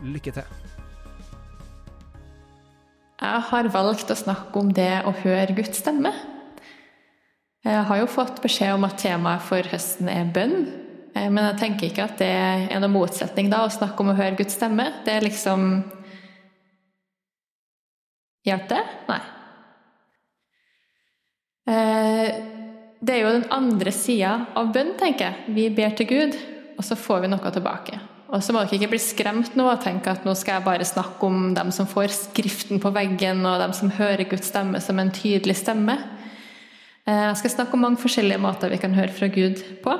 Lykke til! Jeg har valgt å snakke om det å høre Guds stemme. Jeg har jo fått beskjed om at temaet for høsten er bønn. Eh, men jeg tenker ikke at det er noen motsetning da, å snakke om å høre Guds stemme. Det er liksom Hjalp det? Nei. Eh, det er jo den andre sida av bønn, tenker jeg. Vi ber til Gud, og så får vi noe tilbake. Og så må dere ikke bli skremt nå og tenke at nå skal jeg bare snakke om dem som får Skriften på veggen, og dem som hører Guds stemme som en tydelig stemme. Eh, jeg skal snakke om mange forskjellige måter vi kan høre fra Gud på.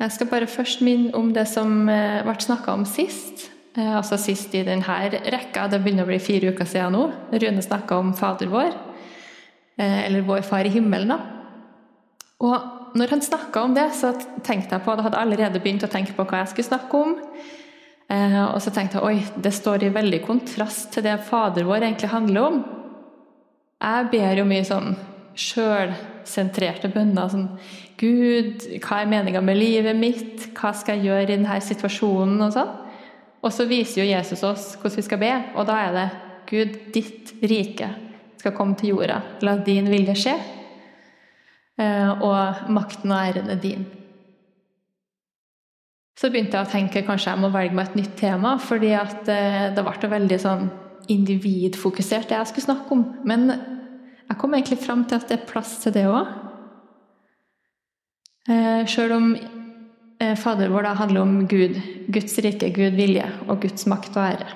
Jeg skal bare først minne om det som eh, ble snakka om sist. Eh, altså sist i denne rekka. Det begynner å bli fire uker siden nå. Rune snakka om Fader vår. Eller Vår Far i himmelen, da. Og når han snakka om det, så tenkte jeg på det, hadde allerede begynt å tenke på hva jeg skulle snakke om. Eh, og så tenkte jeg oi, det står i veldig kontrast til det Fader vår egentlig handler om. Jeg ber jo mye sånn sjølsentrerte bønner. sånn Gud, hva er meninga med livet mitt? Hva skal jeg gjøre i denne situasjonen? Og sånn. Og så viser jo Jesus oss hvordan vi skal be, og da er det Gud, ditt rike skal komme til jorda. La din vilje skje. Eh, og makten og æren er din. Så begynte jeg å tenke kanskje jeg må velge meg et nytt tema, fordi at eh, det ble veldig sånn individfokusert, det jeg skulle snakke om. Men jeg kom egentlig fram til at det er plass til det òg. Eh, Sjøl om Fader vår da handler om Gud, Guds rike, Gud vilje og Guds makt og ære.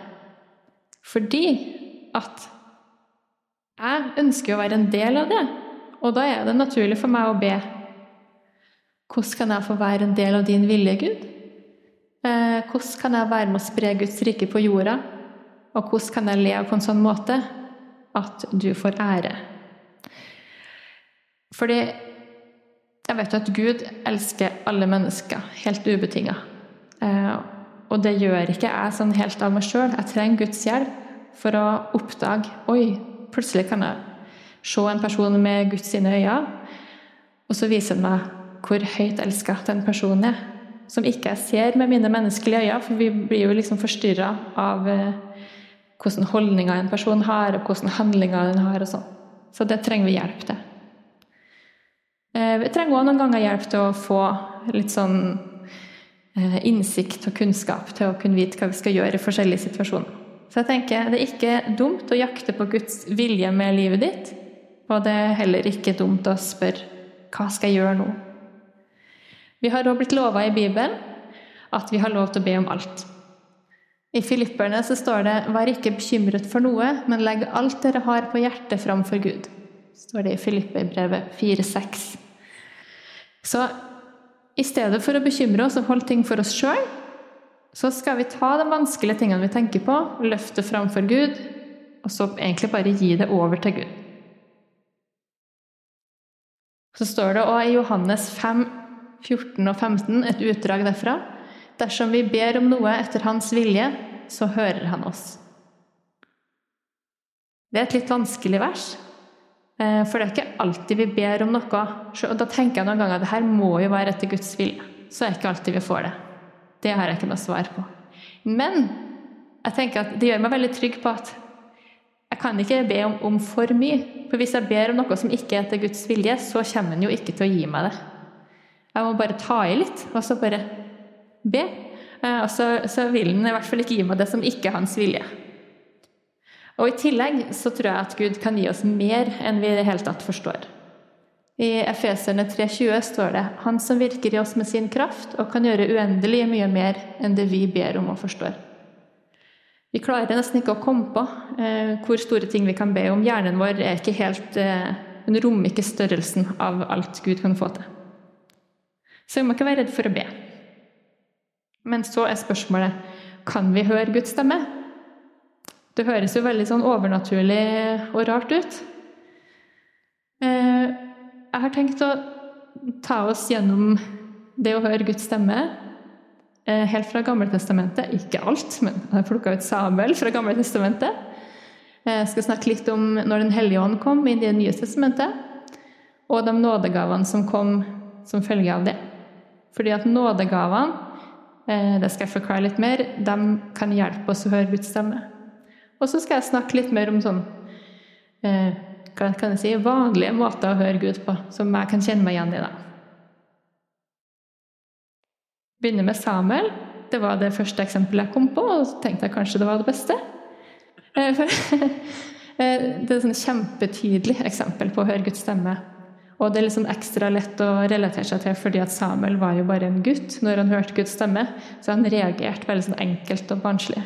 Fordi at jeg ønsker å være en del av det. Og da er det naturlig for meg å be hvordan kan jeg få være en del av din vilje, Gud? Eh, hvordan kan jeg være med å spre Guds rike på jorda? Og hvordan kan jeg leve på en sånn måte at du får ære? Fordi jeg vet jo at Gud elsker alle mennesker helt ubetinga. Eh, og det gjør ikke jeg sånn helt av meg sjøl. Jeg trenger Guds hjelp for å oppdage Oi, plutselig kan jeg se en person med Guds sine øyne, og så viser han meg hvor høyt elska den personen er. Som ikke jeg ser med mine menneskelige øyne, for vi blir jo liksom forstyrra av eh, hvordan holdninger en person har, og hvordan handlinger den har. og sånn. Så det trenger vi hjelp til. Eh, vi trenger òg noen ganger hjelp til å få litt sånn eh, innsikt og kunnskap til å kunne vite hva vi skal gjøre i forskjellige situasjoner. Så jeg tenker det er ikke dumt å jakte på Guds vilje med livet ditt, og det er heller ikke dumt å spørre hva skal jeg gjøre nå? Vi har òg blitt lova i Bibelen at vi har lov til å be om alt. I Filipperne så står det 'Vær ikke bekymret for noe, men legg alt dere har på hjertet framfor Gud'. står det i Filipperbrevet 4,6. Så i stedet for å bekymre oss og holde ting for oss sjøl, så skal vi ta de vanskelige tingene vi tenker på, løfte framfor Gud, og så egentlig bare gi det over til Gud. Så står det òg i Johannes 5, 14 og 15 et utdrag derfra. Dersom vi ber om noe etter Hans vilje, så hører Han oss. Det er et litt vanskelig vers, eh, for det er ikke alltid vi ber om noe. Og da tenker jeg noen ganger at det her må jo være etter Guds vilje. Så er det ikke alltid vi får det. Det har jeg ikke noe svar på. Men jeg tenker at det gjør meg veldig trygg på at jeg kan ikke be om, om, for mye. For hvis jeg ber om noe som ikke er etter Guds vilje, så kommer han jo ikke til å gi meg det. Jeg må bare ta i litt, og så bare be. Eh, og så, så vil han i hvert fall ikke gi meg det som ikke er hans vilje. Og I tillegg så tror jeg at Gud kan gi oss mer enn vi i det hele tatt forstår. I Efeserne 3,20 står det 'Han som virker i oss med sin kraft' og kan gjøre uendelig mye mer enn det vi ber om og forstår. Vi klarer nesten ikke å komme på eh, hvor store ting vi kan be om. Hjernen vår er ikke helt eh, Den rommer ikke størrelsen av alt Gud kan få til. Så vi må ikke være redd for å be. Men så er spørsmålet kan vi høre Guds stemme? Det høres jo veldig sånn overnaturlig og rart ut. Eh, jeg har tenkt å ta oss gjennom det å høre Guds stemme helt fra Gammeltestamentet. Ikke alt, men jeg har plukka ut Samuel fra Gammeltestamentet. Eh, jeg skal snakke litt om når Den hellige ånd kom inn i Det nye testamentet, og de nådegavene som kom som følge av det. Fordi at nådegavene, det skal jeg forklare litt mer, de kan hjelpe oss å høre Guds stemme. Og så skal jeg snakke litt mer om sånn hva kan jeg si, vanlige måter å høre Gud på, som jeg kan kjenne meg igjen i. da. Begynner med Samuel. Det var det første eksempelet jeg kom på, og så tenkte jeg kanskje det var det beste. Eh, eh, det er et kjempetydelig eksempel på å høre Guds stemme. Og det er liksom ekstra lett å relatere seg til fordi at Samuel var jo bare en gutt når han hørte Guds stemme, så han reagerte veldig sånn enkelt og barnslig.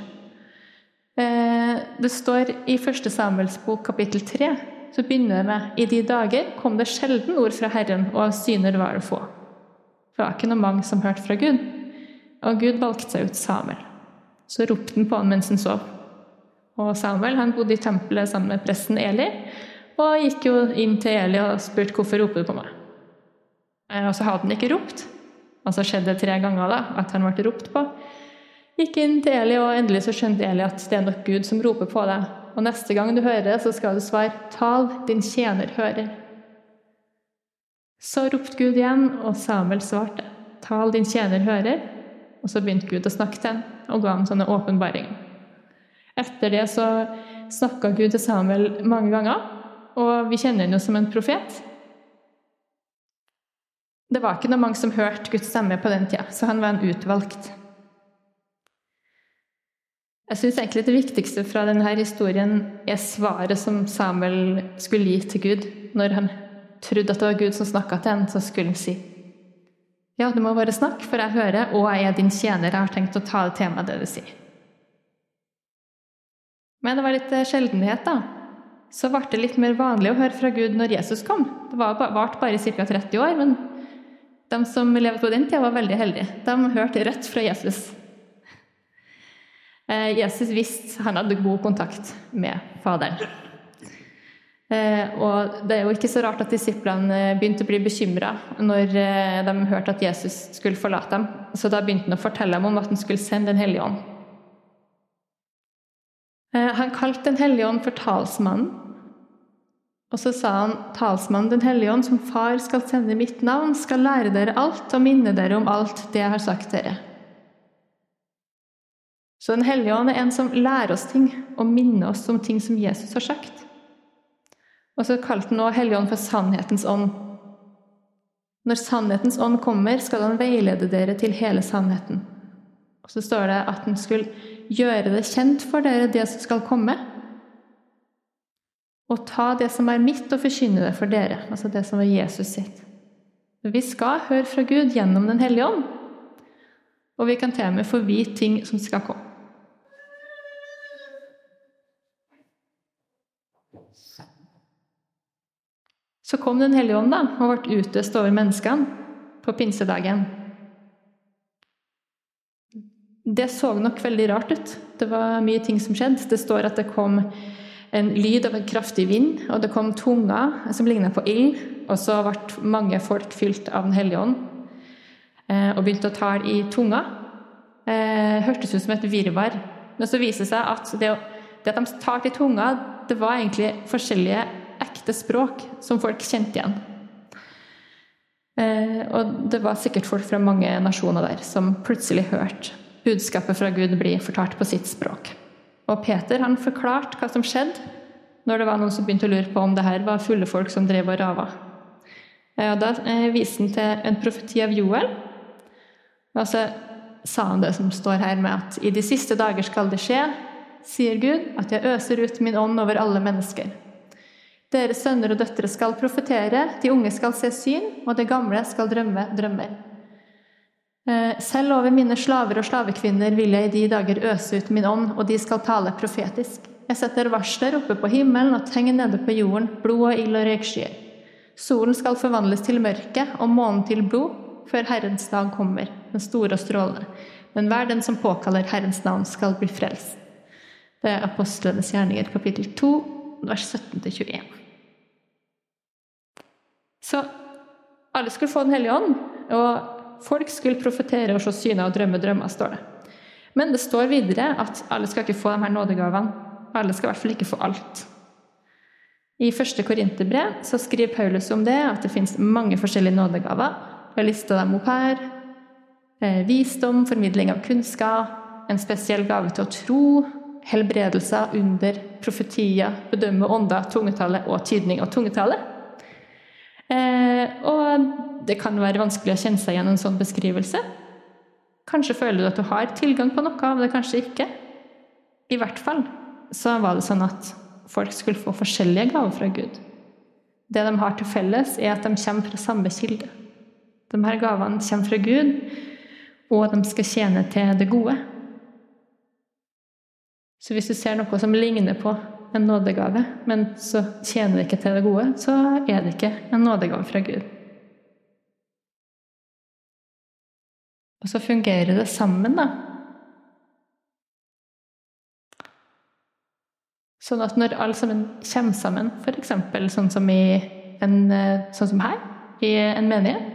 Eh, det står i første Samuels bok kapittel 3 så begynner det med I de dager kom det sjelden ord fra Herren, og syner var det få. Det var ikke noe mange som hørte fra Gud. Og Gud valgte seg ut Samuel. Så ropte han på han mens han sov. Og Samuel han bodde i tempelet sammen med presten Eli, og gikk jo inn til Eli og spurte hvorfor roper du på meg. Eh, og så hadde han ikke ropt. Og så skjedde det tre ganger da, at han ble ropt på. Gikk inn til Eli, og endelig så skjønte Eli at det er nok Gud som roper på deg. Og neste gang du hører det, så skal du svare 'Tal, din tjener hører'. Så ropte Gud igjen, og Samuel svarte 'Tal, din tjener hører'. Og så begynte Gud å snakke til ham og ga ham sånne åpenbaringer. Etter det så snakka Gud til Samuel mange ganger, og vi kjenner ham jo som en profet. Det var ikke noe mange som hørte Guds stemme på den tida, så han var en utvalgt. Jeg syns egentlig det viktigste fra denne historien er svaret som Samuel skulle gi til Gud. Når han trodde at det var Gud som snakka til en, så skulle han si Ja, du må bare snakke, for jeg hører, og jeg er din tjener. Jeg har tenkt å ta det til meg, det du sier. Men det var litt sjeldenhet, da. Så ble det litt mer vanlig å høre fra Gud når Jesus kom. Det varte bare ca. 30 år, men de som levde på den tida, var veldig heldige. De hørte rett fra Jesus. Eh, Jesus visste han hadde god kontakt med Faderen. Eh, og det er jo ikke så rart at disiplene eh, begynte å bli bekymra når de hørte at Jesus skulle forlate dem. Så da begynte han å fortelle dem om at han skulle sende Den hellige ånd. Han kalte Den hellige ånd for talsmannen. Og så sa han talsmannen Den hellige ånd, som far skal sende mitt navn, skal lære dere alt og minne dere om alt det jeg har sagt dere. Så Den hellige ånd er en som lærer oss ting og minner oss om ting som Jesus har sagt. Og så kalte han også Helligånd for sannhetens ånd. Når sannhetens ånd kommer, skal han veilede dere til hele sannheten. Og så står det at han skulle gjøre det kjent for dere, det som skal komme. Og ta det som er mitt, og forkynne det for dere. Altså det som var Jesus sitt. Vi skal høre fra Gud gjennom Den hellige ånd. Og vi kan til og med få vite ting som skal komme. Så kom Den hellige ånd da, og ble utøst over menneskene på pinsedagen. Det så nok veldig rart ut. Det var mye ting som skjedde. Det står at det kom en lyd av en kraftig vind, og det kom tunger som lignet på ild. Og så ble mange folk fylt av Den hellige ånd eh, og begynte å tale i tunga. Det hørtes ut som et virvar. Men så viser det seg at det, det at de talte i tunga, det var egentlig forskjellige ekte språk som folk kjente igjen. Eh, og det var sikkert folk fra mange nasjoner der som plutselig hørte budskapet fra Gud bli fortalt på sitt språk. Og Peter han forklarte hva som skjedde når det var noen som begynte å lure på om det her var fulle folk som drev og rava. Eh, og da eh, viste han til en profeti av Joel. Og så sa han det som står her med at i de siste dager skal det skje, sier Gud, at jeg øser ut min ånd over alle mennesker. Deres sønner og døtre skal profetere, de unge skal se syn, og det gamle skal drømme drømmer. Eh, selv over mine slaver og slavekvinner vil jeg i de dager øse ut min ånd, og de skal tale profetisk. Jeg setter varsler oppe på himmelen og tegn nede på jorden, blod og ild og røykskyer. Solen skal forvandles til mørke og månen til blod, før Herrens dag kommer, den store og strålende. Men hver den som påkaller Herrens navn, skal bli frelst. Det er Apostlenes gjerninger, kapittel 2, vers 17-21. Så alle skulle få Den hellige ånd, og folk skulle profetere og se syner og drømme drømmer, står det. Men det står videre at alle skal ikke få de her nådegavene. Alle skal i hvert fall ikke få alt. I første Korinterbrev skriver Paulus om det, at det finnes mange forskjellige nådegaver. Har lista dem opp her. Eh, visdom, formidling av kunnskap, en spesiell gave til å tro, helbredelser, under, profetier, bedømme ånder, tungetale og tydning av tungetale. Eh, og det kan være vanskelig å kjenne seg igjen en sånn beskrivelse. Kanskje føler du at du har tilgang på noe det, kanskje ikke. I hvert fall så var det sånn at folk skulle få forskjellige gaver fra Gud. Det de har til felles, er at de kommer fra samme kilde. De her gavene kommer fra Gud, og de skal tjene til det gode. Så hvis du ser noe som ligner på en nådegave, men så tjener det ikke til det gode, så er det ikke en nådegave fra Gud. Og så fungerer det sammen, da. Sånn at når alle sammen kommer sammen, f.eks. sånn sånn som her, i en menighet,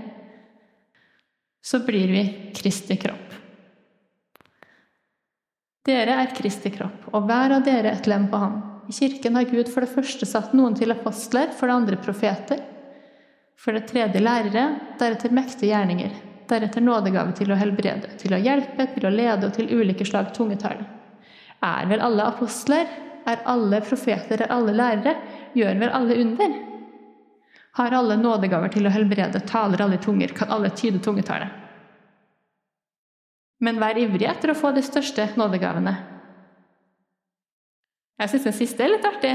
så blir vi Kristi kropp. Dere er Kristi kropp, og hver av dere et lem på ham. I kirken har Gud for det første satt noen til apostler, for det andre profeter, for det tredje lærere, deretter mektige gjerninger, deretter nådegave til å helbrede, til å hjelpe, til å lede og til ulike slag tungetall. Er vel alle apostler? Er alle profeter, er alle lærere? Gjør vel alle under? Har alle nådegaver til å helbrede? Taler alle tunger? Kan alle tyde tungetallet? Men vær ivrig etter å få de største nådegavene. Jeg syns den siste er litt artig.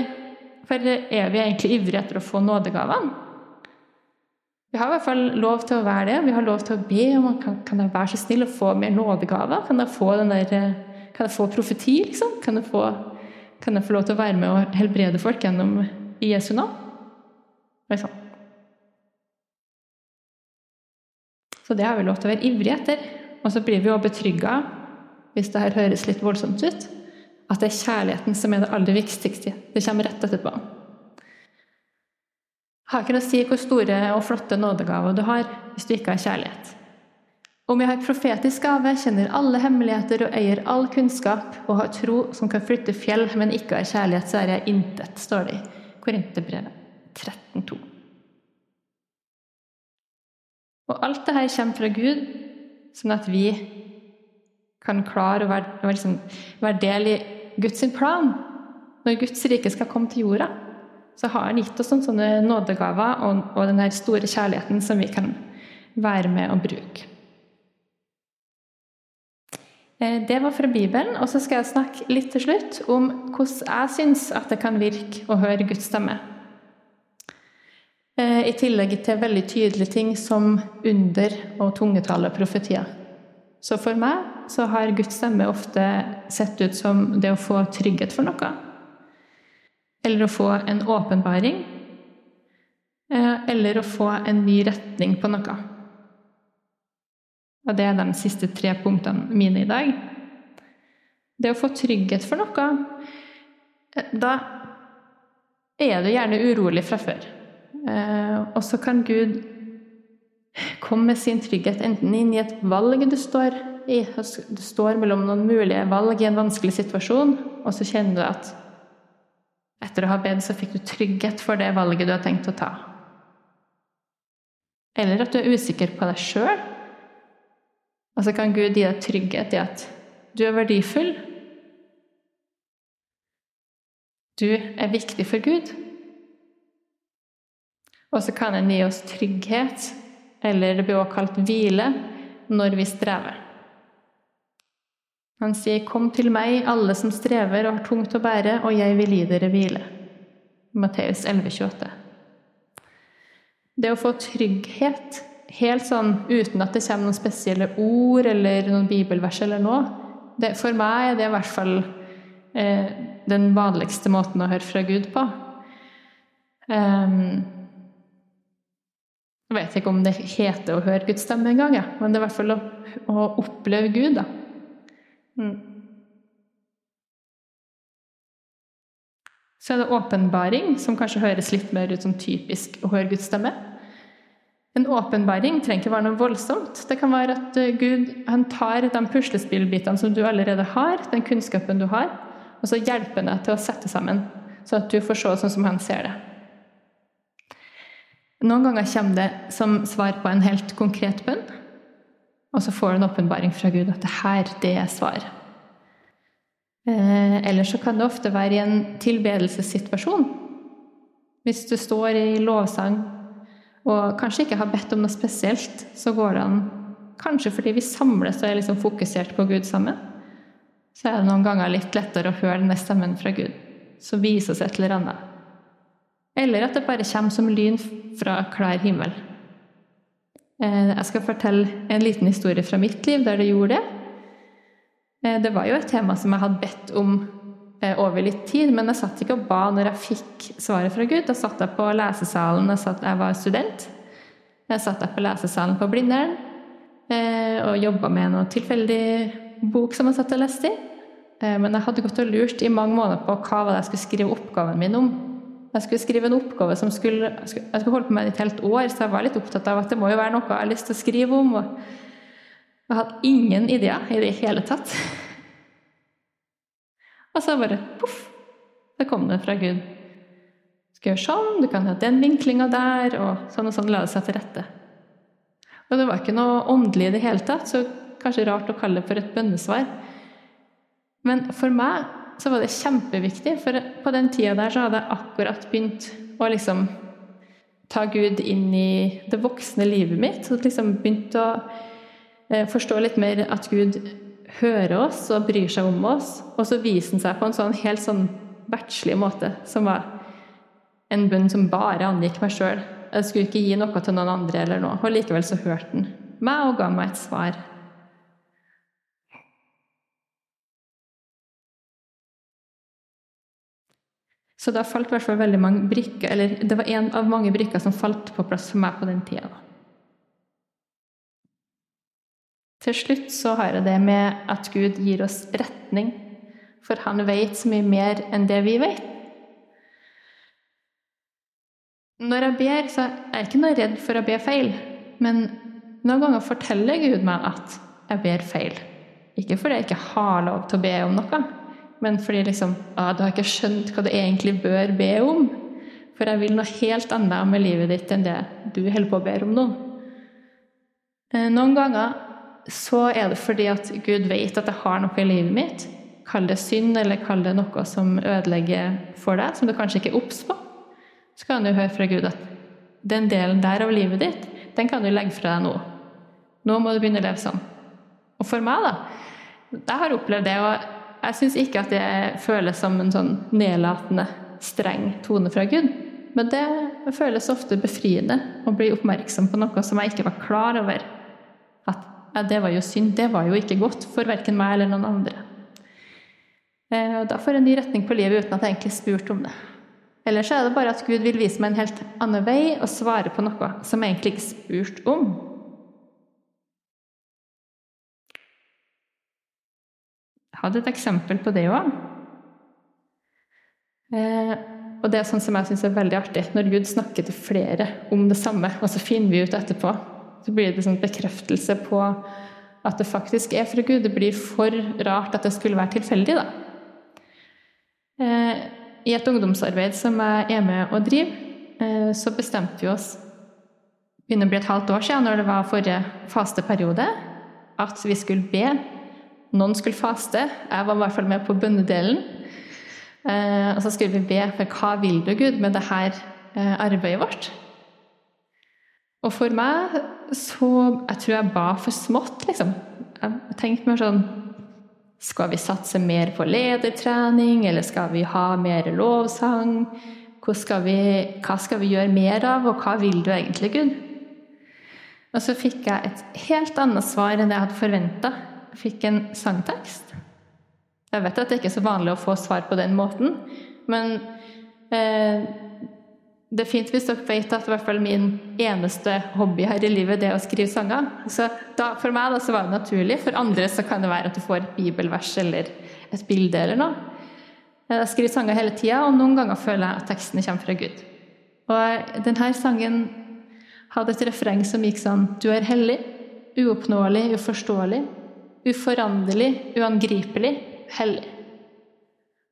For er vi egentlig ivrige etter å få nådegavene? Vi har i hvert fall lov til å være det. Vi har lov til å be om kan, kan jeg være så snill å få mer nådegaver. Kan jeg få, der, kan jeg få profeti, liksom? Kan jeg få kan jeg få lov til å være med og helbrede folk gjennom i Jesu navn? Liksom. Så det har vi lov til å være ivrige etter. Og så blir vi jo betrygga, hvis det her høres litt voldsomt ut, at det er kjærligheten som er det aller viktigste. Det kommer rett etterpå. Har ikke noe å si hvor store og flotte nådegaver du har, hvis du ikke har kjærlighet. Om jeg har profetisk gave, kjenner alle hemmeligheter og eier all kunnskap og har tro som kan flytte fjell, men ikke har kjærlighet, så er jeg intet, står det i Korinterbrevet 13,2. Og alt det her kommer fra Gud, sånn at vi kan klare å være, liksom, være del i Guds plan. Når Guds rike skal komme til jorda, så har han gitt oss sånne nådegaver og, og den store kjærligheten som vi kan være med og bruke. Eh, det var fra Bibelen. Og så skal jeg snakke litt til slutt om hvordan jeg syns at det kan virke å høre Guds stemme. Eh, I tillegg til veldig tydelige ting som under og tungetale profetier. Så for meg så har Guds stemme ofte sett ut som det å få trygghet for noe. Eller å få en åpenbaring. Eh, eller å få en ny retning på noe. Og det er de siste tre punktene mine i dag. Det å få trygghet for noe Da er du gjerne urolig fra før. Eh, og så kan Gud komme med sin trygghet enten inn i et valg du står. Du står mellom noen mulige valg i en vanskelig situasjon, og så kjenner du at etter å ha bedt, så fikk du trygghet for det valget du har tenkt å ta. Eller at du er usikker på deg sjøl og så kan Gud gi deg trygghet i at du er verdifull. Du er viktig for Gud. Og så kan han gi oss trygghet, eller det blir også kalt hvile, når vi strever. Han sier, 'Kom til meg, alle som strever og har tungt å bære, og jeg vil gi dere hvile.' Matteus 11, 28. Det å få trygghet helt sånn uten at det kommer noen spesielle ord eller noen bibelvers eller noe. Det, for meg er det i hvert fall eh, den vanligste måten å høre fra Gud på. Um, Jeg vet ikke om det heter å høre Guds stemme engang, ja. men det er i hvert fall å, å oppleve Gud, da. Mm. Så er det åpenbaring, som kanskje høres litt mer ut som typisk å høre Guds stemme. En åpenbaring trenger ikke være noe voldsomt. Det kan være at eh, Gud han tar de puslespillbitene som du allerede har, den kunnskapen du har, og så hjelper han deg til å sette sammen, så at du får se sånn som han ser det. Noen ganger kommer det som svar på en helt konkret bønn, og så får du en åpenbaring fra Gud at det her, det er svar. Eh, eller så kan det ofte være i en tilbedelsessituasjon. Hvis du står i lovsang og kanskje ikke har bedt om noe spesielt, så går det an Kanskje fordi vi samles og er liksom fokusert på Gud sammen, så er det noen ganger litt lettere å høre denne stemmen fra Gud, som viser oss et eller annet. Eller at det bare kommer som lyn fra klar himmel. Eh, jeg skal fortelle en liten historie fra mitt liv der det gjorde det. Eh, det var jo et tema som jeg hadde bedt om eh, over litt tid, men jeg satt ikke og ba når jeg fikk svaret fra Gud. Da satt jeg på lesesalen, jeg, satt, jeg var student. Jeg satt der på lesesalen på Blindern og jobba med noe tilfeldig bok som jeg satt og leste i. Men jeg hadde gått og lurt i mange måneder på hva jeg skulle skrive oppgaven min om. Jeg skulle skrive en oppgave som skulle Jeg skulle, holde på med det et helt år, så jeg var litt opptatt av at det må jo være noe jeg har lyst til å skrive om. og Jeg hadde ingen ideer i det hele tatt. Og så bare poff, der kom det fra Gud. Du skal gjøre sånn, du kan ha den vinklinga der, og sånn og sånn la det seg til rette. Og det var ikke noe åndelig i det hele tatt, så kanskje rart å kalle det for et bønnesvar. Men for meg så var det kjempeviktig, for på den tida der så hadde jeg akkurat begynt å liksom ta Gud inn i det voksne livet mitt. Og liksom begynt å eh, forstå litt mer at Gud hører oss og bryr seg om oss. Og så viser han seg på en sånn helt sånn verdslig måte, som var en bønn som bare angikk meg sjøl. Jeg skulle ikke gi noe til noen andre eller noe. Og likevel så hørte han meg og ga meg et svar. Så da falt i hvert fall veldig mange brikker, eller det var en av mange brikker som falt på plass for meg på den tida. Til slutt så har jeg det med at Gud gir oss retning, for han vet så mye mer enn det vi vet. Når jeg ber, så er jeg ikke noe redd for å be feil, men noen ganger forteller Gud meg at jeg ber feil. Ikke fordi jeg ikke har lov til å be om noe, men fordi liksom, ah, du har ikke skjønt hva du egentlig bør be om. For jeg vil noe helt annet med livet ditt enn det du holder på å be om nå. Eh, noen ganger så er det fordi at Gud vet at jeg har noe i livet mitt. Kall det synd, eller kall det noe som ødelegger for deg, som du kanskje ikke er obs på. Så kan du høre fra Gud at den delen der av livet ditt, den kan du legge fra deg nå. Nå må du begynne å leve sånn. Og for meg, da Jeg har opplevd det. og jeg syns ikke at det føles som en sånn nedlatende, streng tone fra Gud. Men det føles ofte befriende å bli oppmerksom på noe som jeg ikke var klar over. At ja, det var jo synd, det var jo ikke godt for verken meg eller noen andre. Eh, og da får jeg en ny retning på livet uten at jeg egentlig spurte om det. Eller så er det bare at Gud vil vise meg en helt annen vei og svare på noe som jeg egentlig ikke spurte om. Hadde et eksempel på det òg. Eh, og det er sånn som jeg syns er veldig artig, når Gud snakker til flere om det samme, og så finner vi ut etterpå. Så blir det sånn bekreftelse på at det faktisk er fra Gud. Det blir for rart at det skulle være tilfeldig, da. Eh, I et ungdomsarbeid som jeg er med og driver, eh, så bestemte vi oss begynner å bli et halvt år siden, når det var forrige fasteperiode, at vi skulle be noen skulle faste. Jeg var i hvert fall med på bønnedelen. Eh, og så skulle vi be for hva vil du, Gud, med dette eh, arbeidet vårt? Og for meg så Jeg tror jeg ba for smått, liksom. Jeg tenkte mer sånn Skal vi satse mer på ledertrening, eller skal vi ha mer lovsang? Skal vi, hva skal vi gjøre mer av, og hva vil du egentlig, Gud? Og så fikk jeg et helt annet svar enn jeg hadde forventa fikk en sangtekst. Jeg vet at det ikke er så vanlig å få svar på den måten, men eh, det er fint hvis dere vet at i hvert fall min eneste hobby her i livet det er å skrive sanger. Så da, for meg da, så var det naturlig. For andre så kan det være at du får et bibelvers eller et bilde eller noe. Jeg skriver sanger hele tida, og noen ganger føler jeg at tekstene kommer fra Gud. Og denne sangen hadde et refreng som gikk sånn Du er hellig, uoppnåelig, uforståelig, uforanderlig, uangripelig, hellig.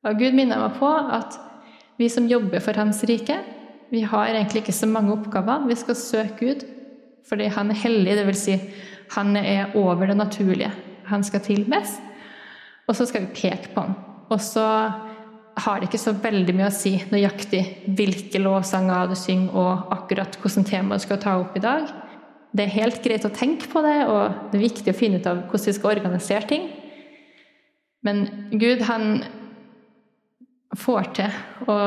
Og Gud minner meg på at vi som jobber for Hans rike, vi har egentlig ikke så mange oppgaver. Vi skal søke Gud fordi han er hellig, dvs. Si, han er over det naturlige. Han skal tilbes. Og så skal vi peke på han. Og så har det ikke så veldig mye å si nøyaktig hvilke lovsanger du synger, og akkurat hvilket tema du skal ta opp i dag. Det er helt greit å tenke på det, og det er viktig å finne ut av hvordan vi skal organisere ting. Men Gud, han får til å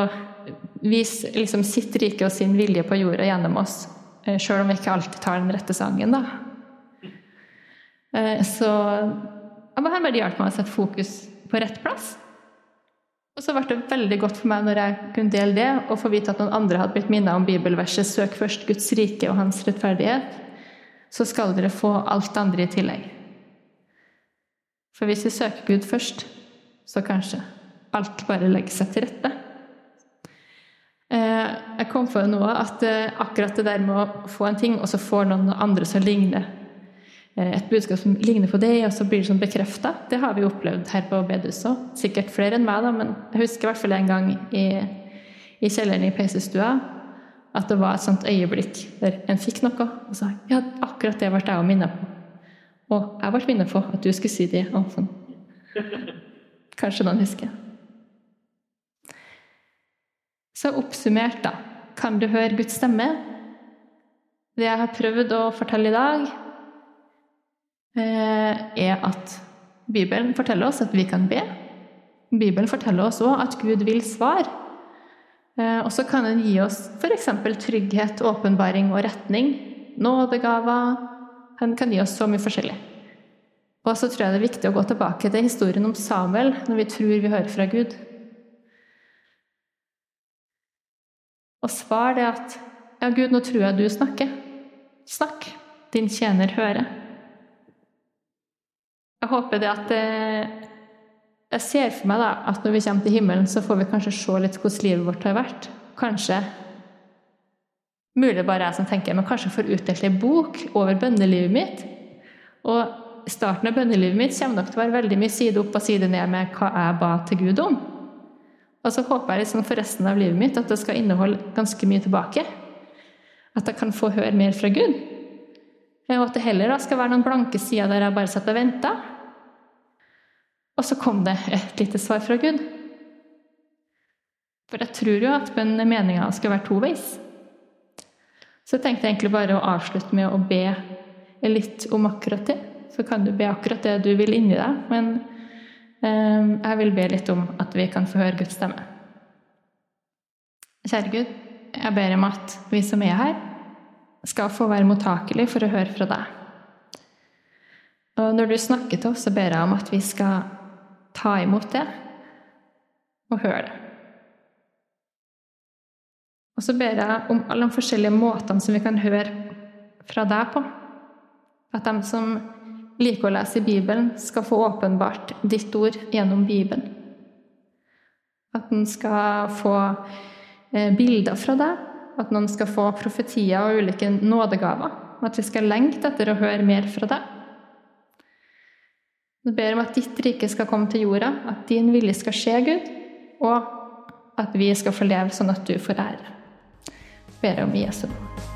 vise liksom, sitt rike og sin vilje på jorda gjennom oss, eh, sjøl om vi ikke alltid tar den rette sangen, da. Eh, så han bare hjalp meg å sette fokus på rett plass. Og så ble det veldig godt for meg når jeg kunne dele det, og få vite at noen andre hadde blitt minnet om bibelverset 'Søk først Guds rike og hans rettferdighet', så skal dere få alt andre i tillegg. For hvis vi søker Gud først, så kanskje alt bare legger seg til rette. Eh, jeg kom på noe at eh, akkurat det der med å få en ting, og så får noen andre som ligner eh, et budskap som ligner på det, og så blir det sånn bekrefta, det har vi opplevd her på bedehuset òg. Sikkert flere enn meg, da, men jeg husker i hvert fall en gang i, i kjelleren i peisestua at det var et sånt øyeblikk der en fikk noe og sa ja, akkurat det ble jeg òg minnet på. Og jeg ble minnet på at du skulle si det. Og sånn. Kanskje noen husker. Så oppsummert, da. Kan du høre Guds stemme? Det jeg har prøvd å fortelle i dag, eh, er at Bibelen forteller oss at vi kan be. Bibelen forteller oss òg at Gud vil svare. Eh, og så kan den gi oss f.eks. trygghet, åpenbaring og retning. Nådegaver. Den kan gi oss så mye forskjellig. Og så tror jeg det er viktig å gå tilbake til historien om Samuel når vi tror vi hører fra Gud. Og svar det at Ja, Gud, nå tror jeg du snakker. Snakk. Din tjener hører. Jeg håper det at eh, Jeg ser for meg da, at når vi kommer til himmelen, så får vi kanskje se litt hvordan livet vårt har vært. Kanskje Mulig bare jeg som tenker, men kanskje får utdelt ei bok over bønnelivet mitt. Og starten av bønnelivet mitt kommer nok til å være veldig mye side opp og side ned med hva jeg ba til Gud om. Og så håper jeg liksom for resten av livet mitt at det skal inneholde ganske mye tilbake. At jeg kan få høre mer fra Gud. Og at det heller da skal være noen blanke sider der jeg bare satt og venta. Og så kom det et lite svar fra Gud. For jeg tror jo at meninga skal være toveis. Så jeg tenkte egentlig bare å avslutte med å be litt om akkurat det. Så kan du be akkurat det du vil inni deg, men eh, jeg vil be litt om at vi kan få høre Guds stemme. Kjære Gud, jeg ber om at vi som er her, skal få være mottakelige for å høre fra deg. Og når du snakker til oss, så ber jeg om at vi skal ta imot det og høre det. Og så ber jeg om alle de forskjellige måtene som vi kan høre fra deg på. At de som liker å lese Bibelen, skal få åpenbart ditt ord gjennom Bibelen. At den skal få eh, bilder fra deg, at noen skal få profetier og ulike nådegaver. At vi skal lengte etter å høre mer fra deg. Jeg ber om at ditt rike skal komme til jorda, at din vilje skal skje, Gud, og at vi skal få leve sånn at du får ære. Jeg ber om Jesu navn.